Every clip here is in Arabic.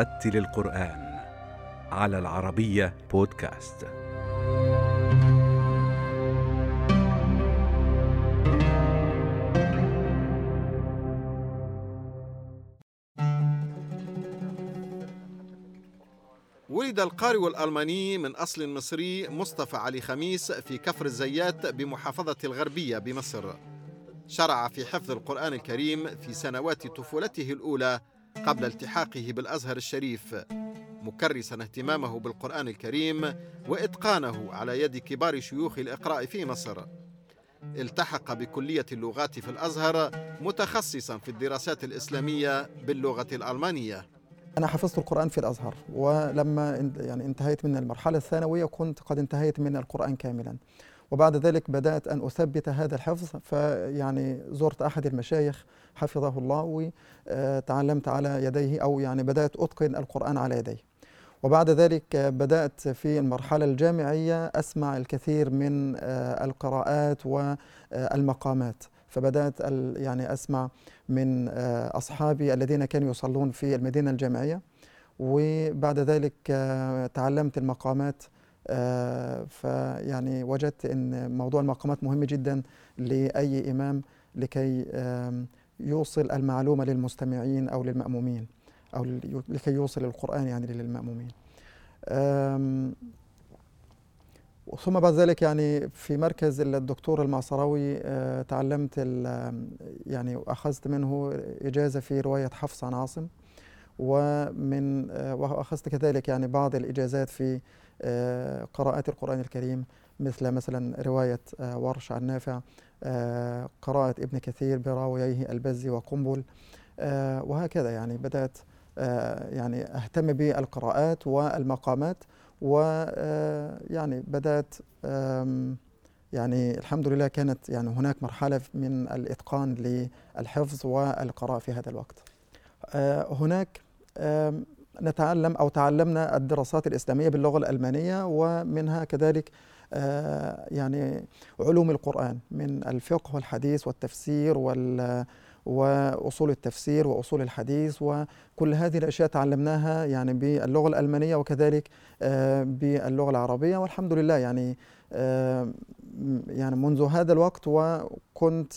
رتل القرآن على العربية بودكاست. ولد القارئ الألماني من أصل مصري مصطفى علي خميس في كفر الزيات بمحافظة الغربية بمصر شرع في حفظ القرآن الكريم في سنوات طفولته الأولى قبل التحاقه بالأزهر الشريف مكرسا اهتمامه بالقرآن الكريم وإتقانه على يد كبار شيوخ الإقراء في مصر. التحق بكلية اللغات في الأزهر متخصصا في الدراسات الإسلامية باللغة الألمانية. أنا حفظت القرآن في الأزهر ولما يعني انتهيت من المرحلة الثانوية كنت قد انتهيت من القرآن كاملا. وبعد ذلك بدأت أن أثبت هذا الحفظ فيعني زرت أحد المشايخ حفظه الله وتعلمت على يديه أو يعني بدأت أتقن القرآن على يديه وبعد ذلك بدأت في المرحلة الجامعية أسمع الكثير من القراءات والمقامات فبدأت يعني أسمع من أصحابي الذين كانوا يصلون في المدينة الجامعية. وبعد ذلك تعلمت المقامات فيعني وجدت أن موضوع المقامات مهم جدا لأي إمام لكي يوصل المعلومة للمستمعين أو للمأمومين أو لكي يوصل القرآن يعني للمأمومين. ثم بعد ذلك يعني في مركز الدكتور المعصراوي تعلمت يعني أخذت منه إجازة في رواية حفص عن عاصم ومن وأخذت كذلك يعني بعض الإجازات في قراءات القرآن الكريم مثل مثلا رواية ورش عن نافع قراءة ابن كثير براويه البزي وقنبل وهكذا يعني بدأت يعني أهتم بالقراءات والمقامات ويعني بدأت يعني الحمد لله كانت يعني هناك مرحلة من الإتقان للحفظ والقراءة في هذا الوقت. هناك نتعلم أو تعلمنا الدراسات الإسلامية باللغة الألمانية ومنها كذلك يعني علوم القرآن من الفقه والحديث والتفسير وال وأصول التفسير وأصول الحديث وكل هذه الأشياء تعلمناها يعني باللغة الألمانية وكذلك باللغة العربية والحمد لله يعني يعني منذ هذا الوقت وكنت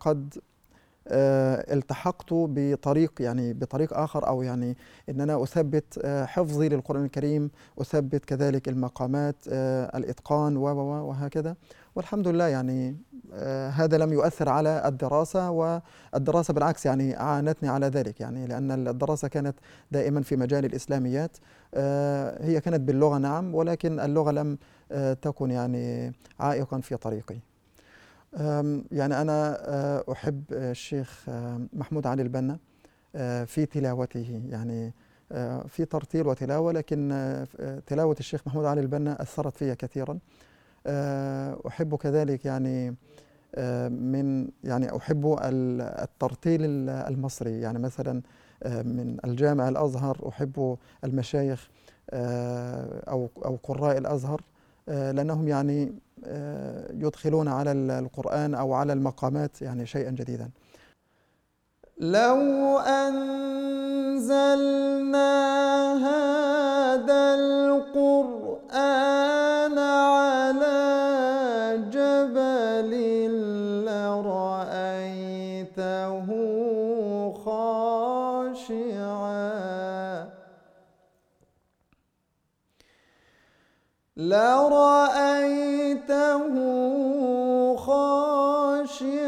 قد التحقت بطريق يعني بطريق آخر أو يعني إن أنا أثبت حفظي للقرآن الكريم أثبت كذلك المقامات الإتقان وهكذا. والحمد لله يعني هذا لم يؤثر على الدراسة والدراسة بالعكس يعني أعانتني على ذلك يعني لأن الدراسة كانت دائما في مجال الإسلاميات هي كانت باللغة نعم ولكن اللغة لم تكن يعني عائقا في طريقي. يعني أنا أحب الشيخ محمود علي البنا في تلاوته يعني في ترتيل وتلاوة لكن تلاوة الشيخ محمود علي البنا أثرت في كثيرا. أحب كذلك يعني من يعني أحب الترتيل المصري يعني مثلا من الجامع الأزهر أحب المشايخ أو أو قراء الأزهر. لأنهم يعني يدخلون على القرآن أو على المقامات يعني شيئا جديدا. لو أنزلنا هذا القرآن لرأيته خاشعا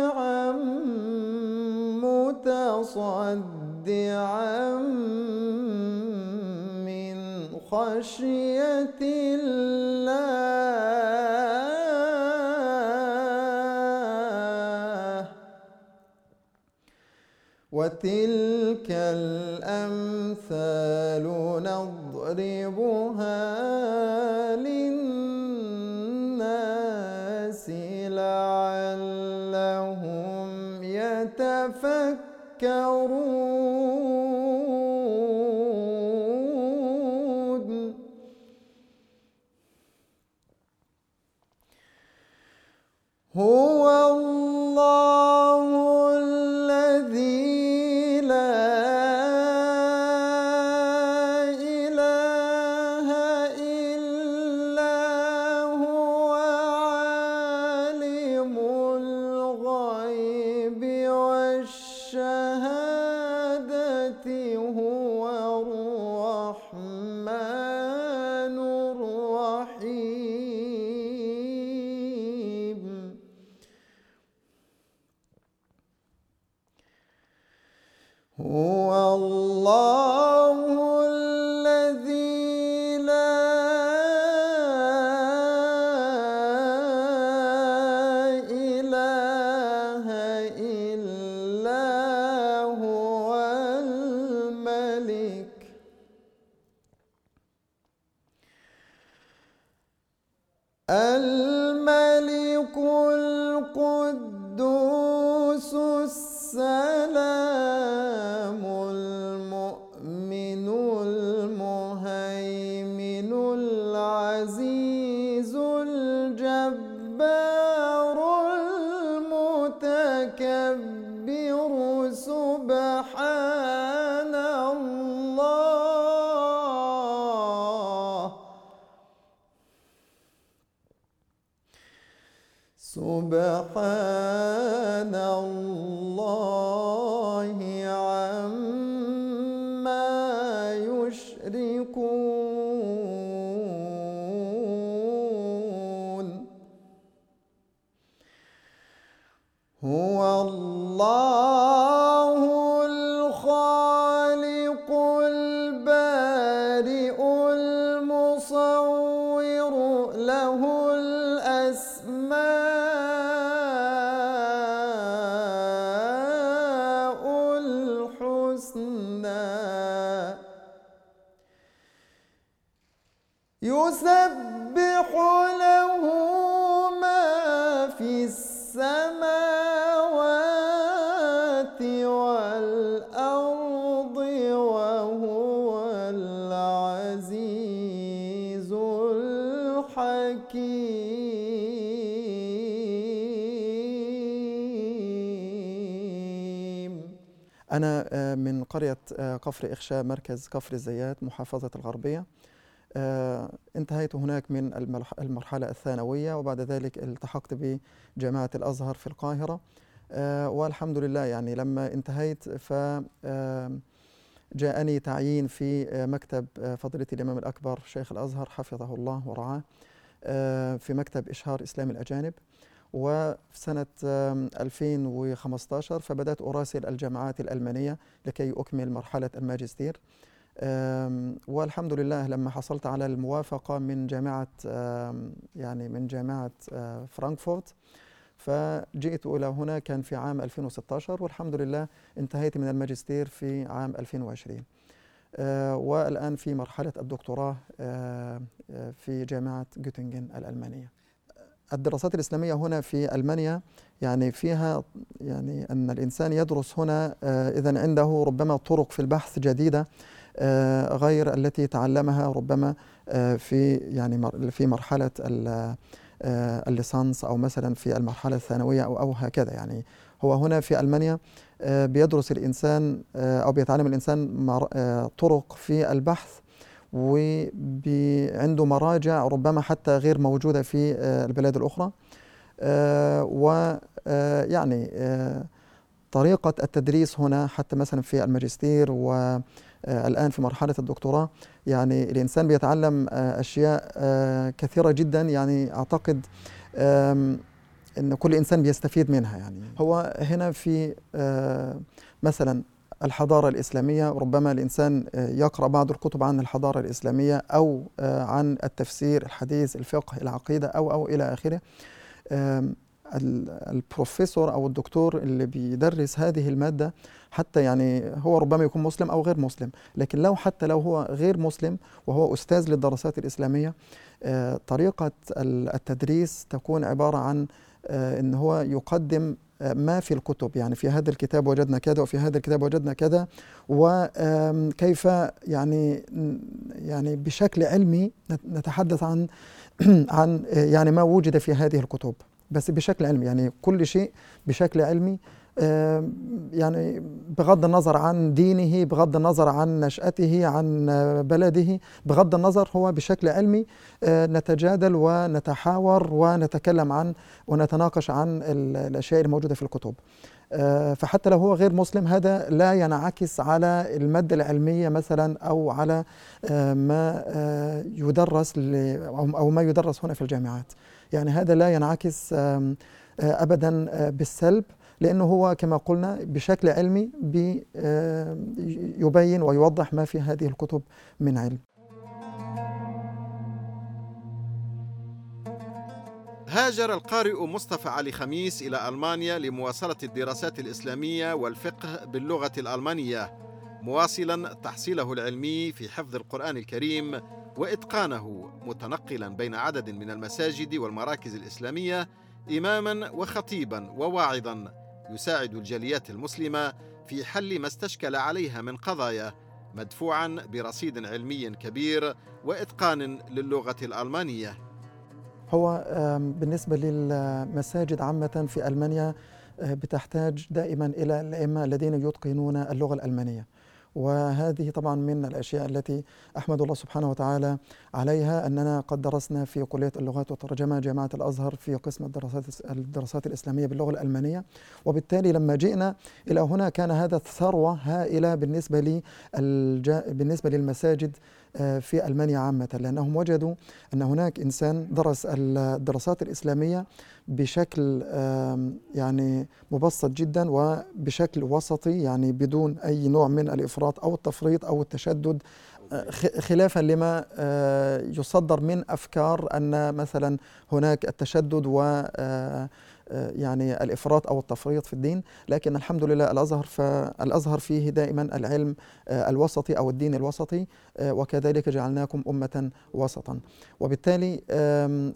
متصدعا من خشية الله وتلك الأمثال يتفكرون الملك القدوس السلام أنا آه، من قرية آه، كفر إخشاء مركز كفر الزيات محافظة الغربية. آه، انتهيت هناك من المرح- المرحلة الثانوية وبعد ذلك التحقت بجامعة الأزهر في القاهرة. والحمد لله يعني لما انتهيت ف آم، جاءني تعيين في مكتب فضيلة الإمام الأكبر شيخ الأزهر حفظه الله ورعاه في مكتب إشهار إسلام الأجانب. وفي سنة آم، 2015 فبدأت أراسل الجامعات الألمانية لكي أكمل مرحلة الماجستير. والحمد لله لما حصلت على الموافقة من جامعة يعني من جامعة آه، فرانكفورت فجئت إلى هنا كان في عام 2016 والحمد لله انتهيت من الماجستير في عام 2020 آه، والآن في مرحلة الدكتوراه آه، في جامعة جوتنجن الألمانية. الدراسات الإسلامية هنا في ألمانيا يعني فيها يعني أن الإنسان يدرس هنا إذا عنده ربما طرق في البحث جديدة آه، غير التي تعلمها ربما آه، في يعني في مرحلة ال- آه، الليسانس أو مثلا في المرحلة الثانوية أو أو هكذا. يعني هو هنا في ألمانيا آه، بيدرس الإنسان آه، أو بيتعلم الإنسان آه، طرق في البحث وعنده مراجع ربما حتى غير موجودة في آه، البلاد الأخرى. ويعني طريقة التدريس هنا حتى مثلا في الماجستير والآن في مرحلة الدكتوراه يعني الإنسان بيتعلم آه، أشياء آه، كثيرة جدا. يعني أعتقد أن كل إنسان بيستفيد منها يعني. هو هنا في آه، مثلا الحضارة الإسلامية ربما الإنسان آه، يقرأ بعض الكتب عن الحضارة الإسلامية أو آه، عن التفسير الحديث الفقه العقيدة أو أو إلى آخره. البروفيسور أو الدكتور اللي بيدرس هذه المادة حتى يعني هو ربما يكون مسلم أو غير مسلم لكن لو حتى لو هو غير مسلم وهو أستاذ للدراسات الإسلامية آه، طريقة ال- التدريس تكون عبارة عن إن هو يقدم آه، ما في الكتب. يعني في هذا الكتاب وجدنا كذا وفي هذا الكتاب وجدنا كذا. وكيف يعني يعني بشكل علمي نت- نتحدث عن عن آه، يعني ما وجد في هذه الكتب. بس بشكل علمي يعني كل شيء بشكل علمي. آه، يعني بغض النظر عن دينه بغض النظر عن نشأته عن آه، بلده بغض النظر هو بشكل علمي آه، نتجادل ونتحاور ونتكلم عن ونتناقش عن ال- الأشياء الموجودة في الكتب. آه، فحتى لو هو غير مسلم هذا لا ينعكس على المادة العلمية مثلا أو على آه، ما آه، يدرس أو ما يدرس هنا في الجامعات. يعني هذا لا ينعكس آه، أبدا آه، بالسلب. لأنه هو كما قلنا بشكل علمي آه، يبين ويوضح ما في هذه الكتب من علم. هاجر القارئ مصطفى علي خميس إلى ألمانيا لمواصلة الدراسات الإسلامية والفقه باللغة الألمانية مواصلا تحصيله العلمي في حفظ القرآن الكريم وإتقانه متنقلا بين عدد من المساجد والمراكز الإسلامية إماما وخطيبا وواعظا. يساعد الجاليات المسلمة في حل ما استشكل عليها من قضايا مدفوعا برصيد علمي كبير وإتقان للغة الألمانية. هو آم، بالنسبة للمساجد عامة في ألمانيا آه، بتحتاج دائما إلى الأئمة الذين يتقنون اللغة الألمانية. وهذه طبعا من الأشياء التي أحمد الله سبحانه وتعالى عليها أننا قد درسنا في كلية اللغات والترجمة جامعة الأزهر في قسم الدراسات الدراسات الإسلامية باللغة الألمانية. وبالتالي لما جئنا إلى هنا كان هذا ثروة هائلة بالنسبة لي بالنسبة للمساجد في ألمانيا عامة لأنهم وجدوا أن هناك إنسان درس الدراسات الإسلامية بشكل يعني مبسط جدا وبشكل وسطي يعني بدون أي نوع من الإفراط أو التفريط أو التشدد آه، خلافا لما آه، يصدر من أفكار أن مثلا هناك التشدد و آه، يعني الإفراط أو التفريط في الدين لكن الحمد لله الأزهر فالأزهر فيه دائما العلم آه، الوسطي أو الدين الوسطي آه، وكذلك جعلناكم أمة وسطا. وبالتالي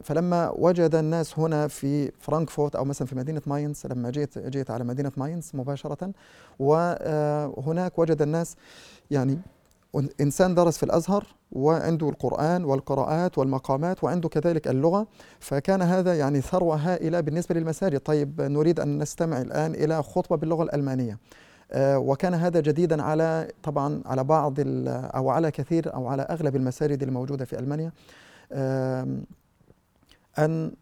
فلما وجد الناس هنا في فرانكفورت أو مثلا في مدينة ماينز لما جيت جيت على مدينة ماينز مباشرة وهناك وجد الناس يعني إنسان درس في الأزهر وعنده القرآن والقراءات والمقامات وعنده كذلك اللغة فكان هذا يعني ثروة هائلة بالنسبة للمساجد. طيب نريد أن نستمع الآن إلى خطبة باللغة الألمانية. آه، وكان هذا جديدا على طبعا على بعض أو على كثير أو على أغلب المساجد الموجودة في ألمانيا. آم، أن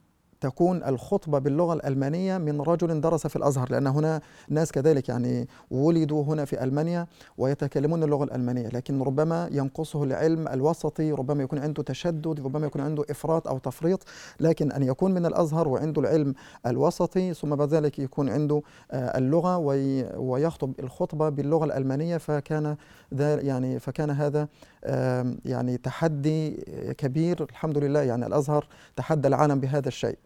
تكون الخطبة باللغة الألمانية من رجل درس في الأزهر لأن هنا ناس كذلك يعني ولدوا هنا في ألمانيا ويتكلمون اللغة الألمانية لكن ربما ينقصه العلم الوسطي ربما يكون عنده تشدد ربما يكون عنده إفراط أو تفريط لكن أن يكون من الأزهر وعنده العلم الوسطي ثم بعد ذلك يكون عنده آه، اللغة وي- ويخطب الخطبة باللغة الألمانية فكان يعني فكان هذا يعني تحدي كبير. الحمد لله يعني الأزهر تحدى العالم بهذا الشيء.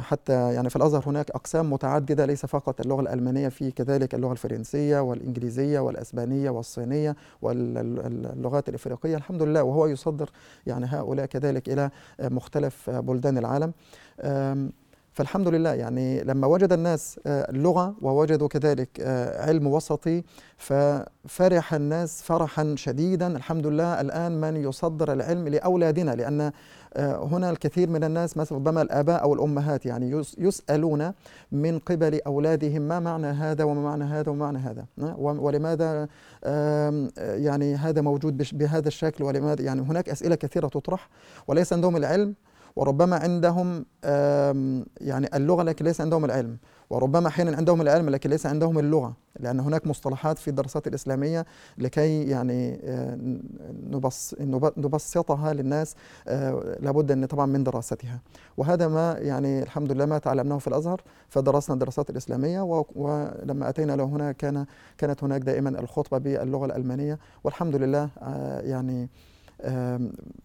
حتى يعني في الأزهر هناك أقسام متعددة ليس فقط اللغة الألمانية في كذلك اللغة الفرنسية والإنجليزية والأسبانية والصينية واللغات الإفريقية الحمد لله. وهو يصدر يعني هؤلاء كذلك إلى آه، مختلف آه، بلدان العالم. فالحمد لله يعني لما وجد الناس آه، اللغة ووجدوا كذلك آه، علم وسطي ففرح الناس فرحا شديدا. الحمد لله الآن من يصدر العلم لأولادنا لأن آه، هنا الكثير من الناس مثلا ربما الآباء أو الأمهات يعني يس- يسألون من قبل أولادهم ما معنى هذا وما معنى هذا وما معنى هذا. آه، ولماذا آه، يعني هذا موجود بهذا الشكل ولماذا يعني هناك أسئلة كثيرة تطرح وليس عندهم العلم وربما عندهم يعني اللغة لكن ليس عندهم العلم. وربما أحيانا عندهم العلم لكن ليس عندهم اللغة. لأن هناك مصطلحات في الدراسات الإسلامية لكي يعني آه، نبسطها للناس آه، لابد أن طبعا من دراستها. وهذا ما يعني الحمد لله ما تعلمناه في الأزهر فدرسنا الدراسات الإسلامية و- ولما أتينا له هنا كان كانت هناك دائما الخطبة باللغة الألمانية. والحمد لله آه، يعني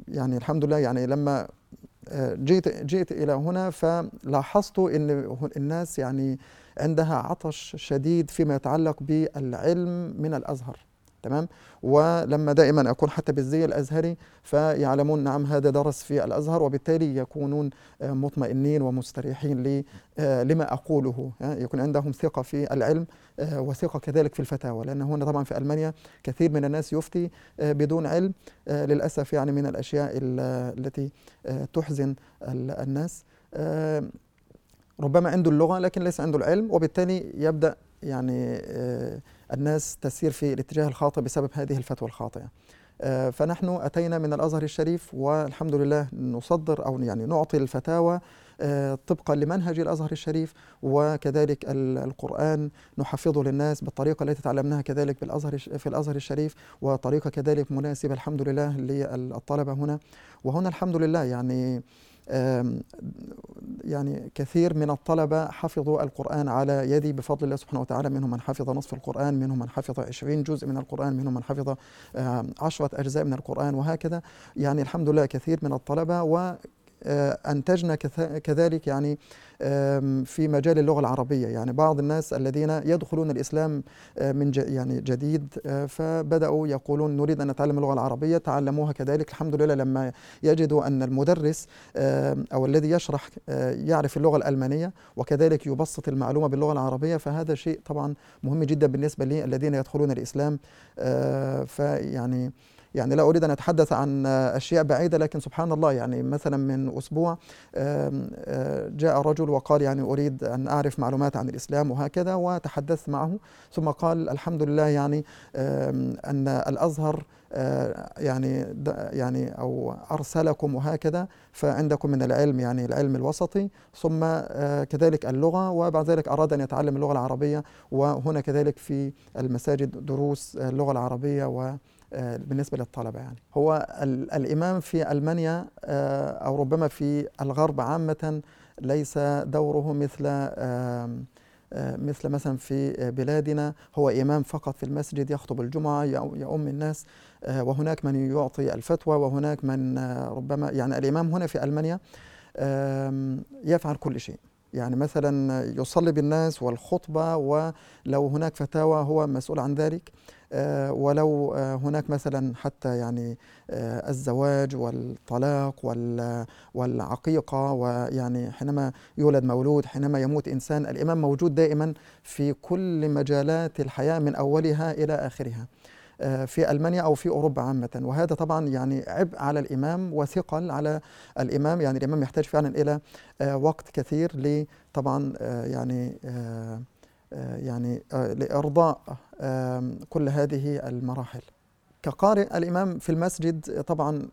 يعني الحمد لله يعني لما آه، جيت جيت إلى هنا فلاحظت إن الناس يعني عندها عطش شديد فيما يتعلق بالعلم من الأزهر. تمام؟ ولما دائما أكون حتى بالزي الأزهري فيعلمون نعم هذا درس في الأزهر وبالتالي يكونون آه، مطمئنين ومستريحين آه، لما أقوله آه، يكون عندهم ثقة في العلم وثقة كذلك في الفتاوى. لأن هنا طبعا في ألمانيا كثير من الناس يفتي بدون علم للأسف يعني من الأشياء ال- التي تحزن ال- الناس. ربما عنده اللغة لكن ليس عنده العلم وبالتالي يبدأ يعني الناس تسير في الاتجاه الخاطئ بسبب هذه الفتوى الخاطئة. آه، فنحن أتينا من الأزهر الشريف والحمد لله نصدر أو يعني نعطي الفتاوى آه، طبقا لمنهج الأزهر الشريف وكذلك ال- القرآن نحفظه للناس بالطريقة التي تعلمناها كذلك بالأزهر في الأزهر الشريف وطريقة كذلك مناسبة الحمد لله للطلبة هنا وهنا الحمد لله يعني يعني كثير من الطلبة حفظوا القرآن على يدي بفضل الله سبحانه وتعالى منهم من حفظ نصف القرآن منهم من حفظ عشرين جزء من القرآن منهم من حفظ عشرة أجزاء من القرآن وهكذا. يعني الحمد لله كثير من الطلبة أنتجنا كث- كذلك يعني في مجال اللغة العربية. يعني بعض الناس الذين يدخلون الإسلام آه، من يعني جديد آه، فبدأوا يقولون نريد أن نتعلم اللغة العربية تعلموها كذلك. الحمد لله لما يجدوا أن المدرس أو الذي يشرح آه، يعرف اللغة الألمانية وكذلك يبسط المعلومة باللغة العربية فهذا شيء طبعا مهم جدا بالنسبة للذين يدخلون الإسلام. آه، فيعني يعني لا أريد أن أتحدث عن أشياء بعيدة لكن سبحان الله يعني مثلا من أسبوع آه، جاء رجل وقال يعني أريد أن أعرف معلومات عن الإسلام وهكذا وتحدثت معه. ثم قال الحمد لله يعني أن الأزهر آه، يعني يعني أو أرسلكم وهكذا فعندكم من العلم يعني العلم الوسطي. ثم آه، كذلك اللغة وبعد ذلك أراد أن يتعلم اللغة العربية وهنا كذلك في المساجد دروس اللغة العربية و بالنسبة للطلبة يعني. هو ال- الإمام في ألمانيا آه، أو ربما في الغرب عامة ليس دوره مثل آه، مثل مثلا في بلادنا. هو إمام فقط في المسجد يخطب الجمعة يؤ- يؤم الناس آه، وهناك من يعطي الفتوى وهناك من آه، ربما يعني الإمام هنا في ألمانيا يفعل كل شيء. يعني مثلا يصلي بالناس والخطبة ولو هناك فتاوى هو مسؤول عن ذلك. آه، ولو آه، هناك مثلا حتى يعني آه، الزواج والطلاق وال- والعقيقة ويعني حينما يولد مولود حينما يموت إنسان الإمام موجود دائما في كل مجالات الحياة من أولها إلى آخرها آه، في ألمانيا أو في أوروبا عامة. وهذا طبعا يعني عبء على الإمام وثقل على الإمام. يعني الإمام يحتاج فعلا إلى آه، وقت كثير ل طبعا آه، يعني آه، آه، يعني آه، لإرضاء كل هذه المراحل. كقارئ الإمام في المسجد طبعا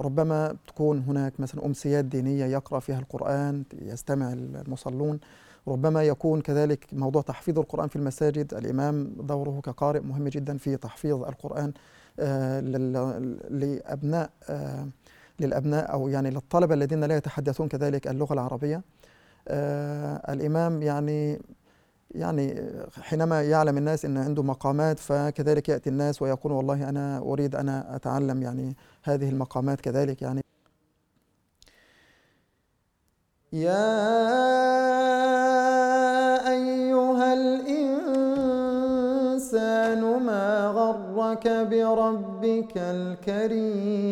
ربما تكون هناك مثلا أمسيات دينية يقرأ فيها القرآن يستمع المصلون. ربما يكون كذلك موضوع تحفيظ القرآن في المساجد. الإمام دوره كقارئ مهم جدا في تحفيظ القرآن آه، لأبناء آه، للأبناء أو يعني للطلبة الذين لا يتحدثون كذلك اللغة العربية. آه، الإمام يعني يعني حينما يعلم الناس إن عنده مقامات فكذلك يأتي الناس ويقول والله أنا أريد أن أتعلم يعني هذه المقامات كذلك يعني. يا أيها الإنسان ما غرك بربك الكريم؟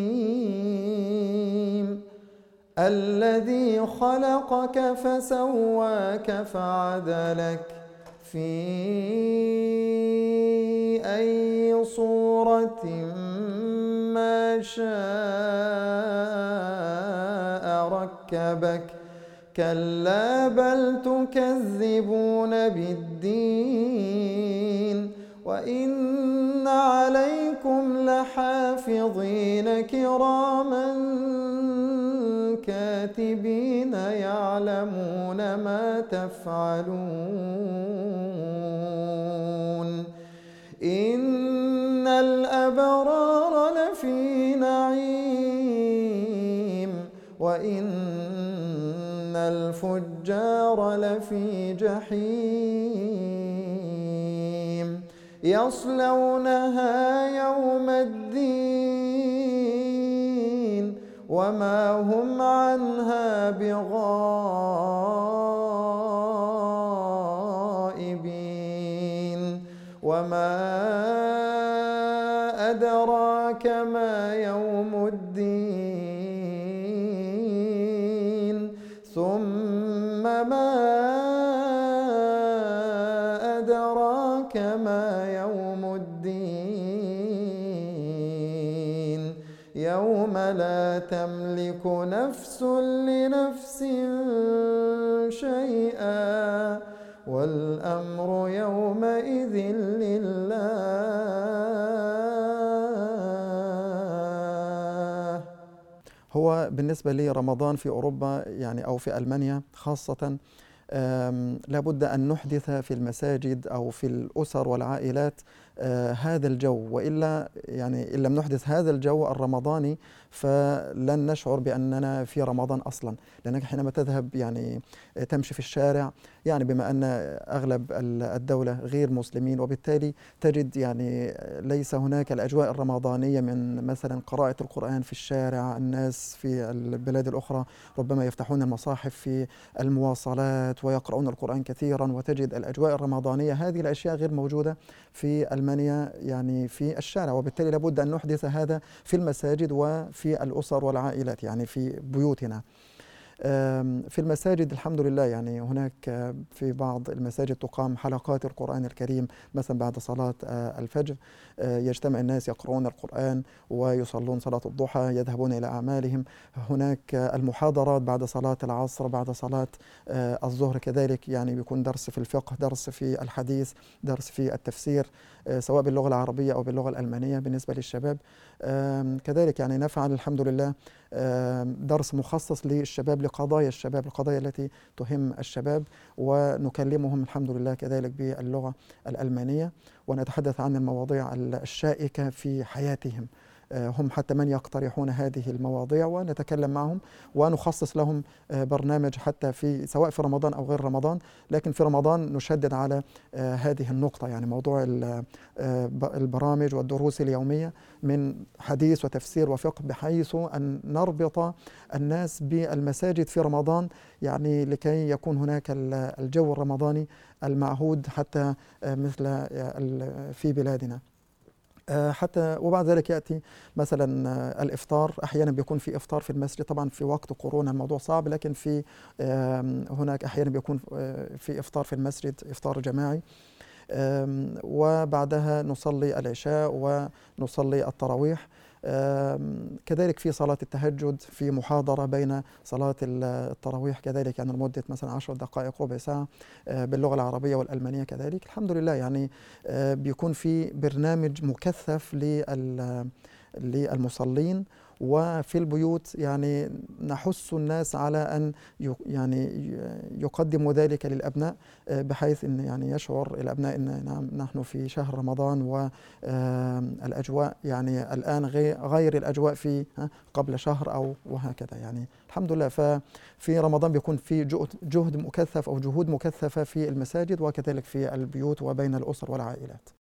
الذي خلقك فسواك فعدلك. في أي صورة ما شاء ركبك. كلا بل تكذبون بالدين. وإن عليكم لحافظين كراما كاتبين يعلمون ما تفعلون. إن الأبرار لفي نعيم وإن الفجار لفي جحيم. يصلونها يوم الدين وما هم عنها بغائبين وما أدراك ما يوم الدين ثم ما تملك نفس لنفس شيئا والأمر يومئذ لله هو بالنسبة لرمضان في أوروبا يعني أو في ألمانيا خاصة لابد أن نحدث في المساجد أو في الأسر والعائلات آه، هذا الجو وإلا يعني إن لم نحدث هذا الجو الرمضاني فلن نشعر بأننا في رمضان أصلا لأنك حينما تذهب يعني تمشي في الشارع يعني بما أن أغلب الدولة غير مسلمين وبالتالي تجد يعني ليس هناك الأجواء الرمضانية من مثلا قراءة القرآن في الشارع الناس في البلاد الأخرى ربما يفتحون المصاحف في المواصلات ويقرؤون القرآن كثيرا وتجد الأجواء الرمضانية هذه الأشياء غير موجودة في ألمانيا يعني في الشارع وبالتالي لابد أن نحدث هذا في المساجد وفي الأسر والعائلات يعني في بيوتنا. في المساجد الحمد لله يعني هناك في بعض المساجد تقام حلقات القرآن الكريم مثلا بعد صلاة آه، الفجر. آه، يجتمع الناس يقرؤون القرآن ويصلون صلاة الضحى يذهبون إلى أعمالهم. هناك المحاضرات بعد صلاة العصر بعد صلاة آه، الظهر كذلك يعني بيكون درس في الفقه درس في الحديث درس في التفسير سواء باللغة العربية أو باللغة الألمانية بالنسبة للشباب. كذلك يعني نفعل الحمد لله درس مخصص للشباب لقضايا الشباب القضايا التي تهم الشباب ونكلمهم الحمد لله كذلك باللغة الألمانية ونتحدث عن المواضيع الشائكة في حياتهم. هم حتى من يقترحون هذه المواضيع ونتكلم معهم ونخصص لهم آه، برنامج حتى في سواء في رمضان أو غير رمضان لكن في رمضان نشدد على آه، هذه النقطة يعني موضوع البرامج والدروس اليومية من حديث وتفسير وفقه بحيث أن نربط الناس بالمساجد في رمضان يعني لكي يكون هناك الجو الرمضاني المعهود حتى مثل في بلادنا. آه، حتى وبعد ذلك يأتي مثلا آه، الإفطار. أحيانا بيكون في إفطار في المسجد. طبعا في وقت كورونا الموضوع صعب لكن في هناك أحيانا بيكون آه، في إفطار في المسجد إفطار جماعي. وبعدها نصلي العشاء ونصلي التراويح. كذلك في صلاة التهجد في محاضرة بين صلاة التراويح كذلك يعني لمدة مثلا عشر دقائق ربع ساعة أه، باللغة العربية والألمانية كذلك. الحمد لله يعني أه، بيكون في برنامج مكثف للمصلين. وفي البيوت يعني نحث الناس على أن يعني يقدموا ذلك للأبناء آه، بحيث إن يعني يشعر الأبناء إن نعم نحن في شهر رمضان والاجواء يعني الآن غير الأجواء في قبل شهر أو وهكذا يعني. الحمد لله ففي رمضان بيكون في جهد مكثف أو جهود مكثفة في المساجد وكذلك في البيوت وبين الأسر والعائلات.